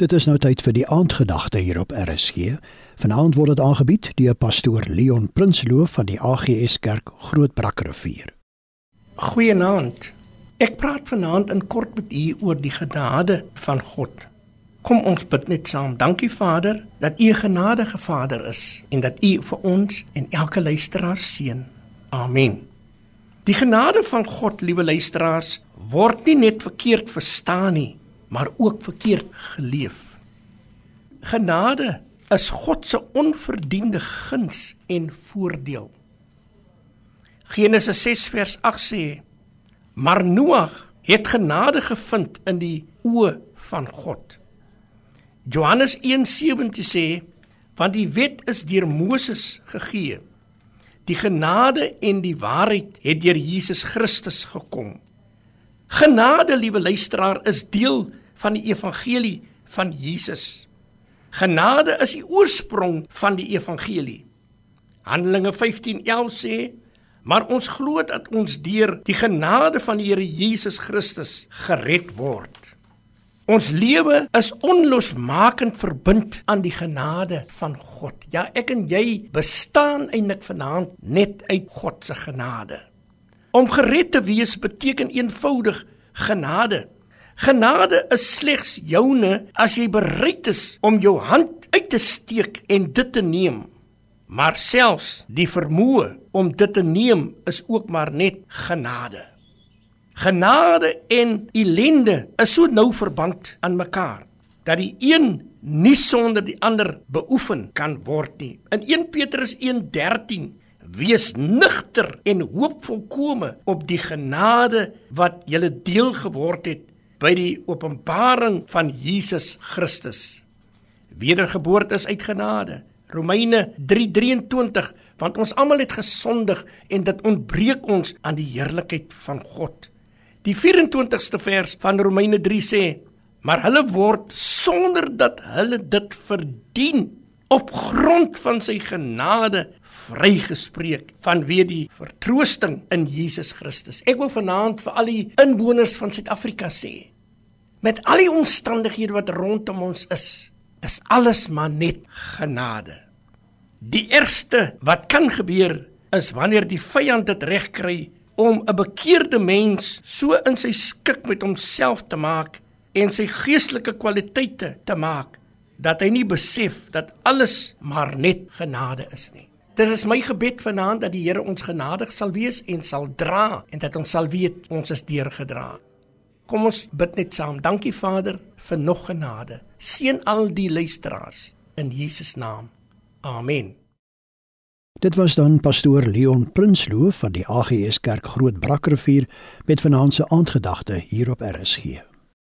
Dit is nou tyd vir die aandgedagte hier op RSG. Vanaand word dit aangebied deur pastoor Leon Prinsloo van die AGS Kerk Grootbrakrivier. Goeienaand. Ek praat vanaand in kort met u oor die genade van God. Kom ons bid net saam. Dankie Vader dat u 'n genadige Vader is en dat u vir ons en elke luisteraar seën. Amen. Die genade van God, liewe luisteraars, word nie net verkeerd verstaan nie maar ook verkeerd geleef. Genade is God se onverdiende guns en voordeel. Genesis 6 vers 8 sê: Maar Noag het genade gevind in die oë van God. Johannes 1:17 sê: Want die wet is deur Moses gegee. Die genade en die waarheid het deur Jesus Christus gekom. Genade, liewe luisteraar, is deel van die evangelie van Jesus. Genade is die oorsprong van die evangelie. Handelinge 15:11 sê: "Maar ons glo dat ons deur die genade van die Here Jesus Christus gered word." Ons lewe is onlosmakend verbind aan die genade van God. Ja, ek en jy bestaan eintlik vanaand net uit God se genade. Om gered te wees beteken eenvoudig genade. Genade is slegs joune as jy bereid is om jou hand uit te steek en dit te neem. Maar selfs die vermoë om dit te neem is ook maar net genade. Genade en ellende is so nou verband aan mekaar dat die een nie sonder die ander beoefen kan word nie. In 1 Petrus 1:13 Wees nugter en hoop volkome op die genade wat julle deel geword het by die openbaring van Jesus Christus. Wedergeboorte is uit genade. Romeine 3:23 want ons almal het gesondig en dit ontbreek ons aan die heerlikheid van God. Die 24ste vers van Romeine 3 sê: Maar hulle word sonder dat hulle dit verdien op grond van sy genade vrygespreek vanweë die vertroosting in Jesus Christus. Ek wil vanaand vir al die inwoners van Suid-Afrika sê, met al die omstandighede wat rondom ons is, is alles maar net genade. Die ergste wat kan gebeur is wanneer die vyand dit reg kry om 'n bekeerde mens so in sy skik met homself te maak en sy geestelike kwaliteite te maak dat hy nie besef dat alles maar net genade is nie. Dit is my gebed vanaand dat die Here ons genadig sal wees en sal dra en dat ons sal weet ons is deurgedra. Kom ons bid net saam. Dankie Vader vir nog genade. Seën al die luisteraars in Jesus naam. Amen. Dit was dan pastoor Leon Prinsloo van die AGS Kerk Groot Brakrivier met vanaand se aandgedagte hier op RSG.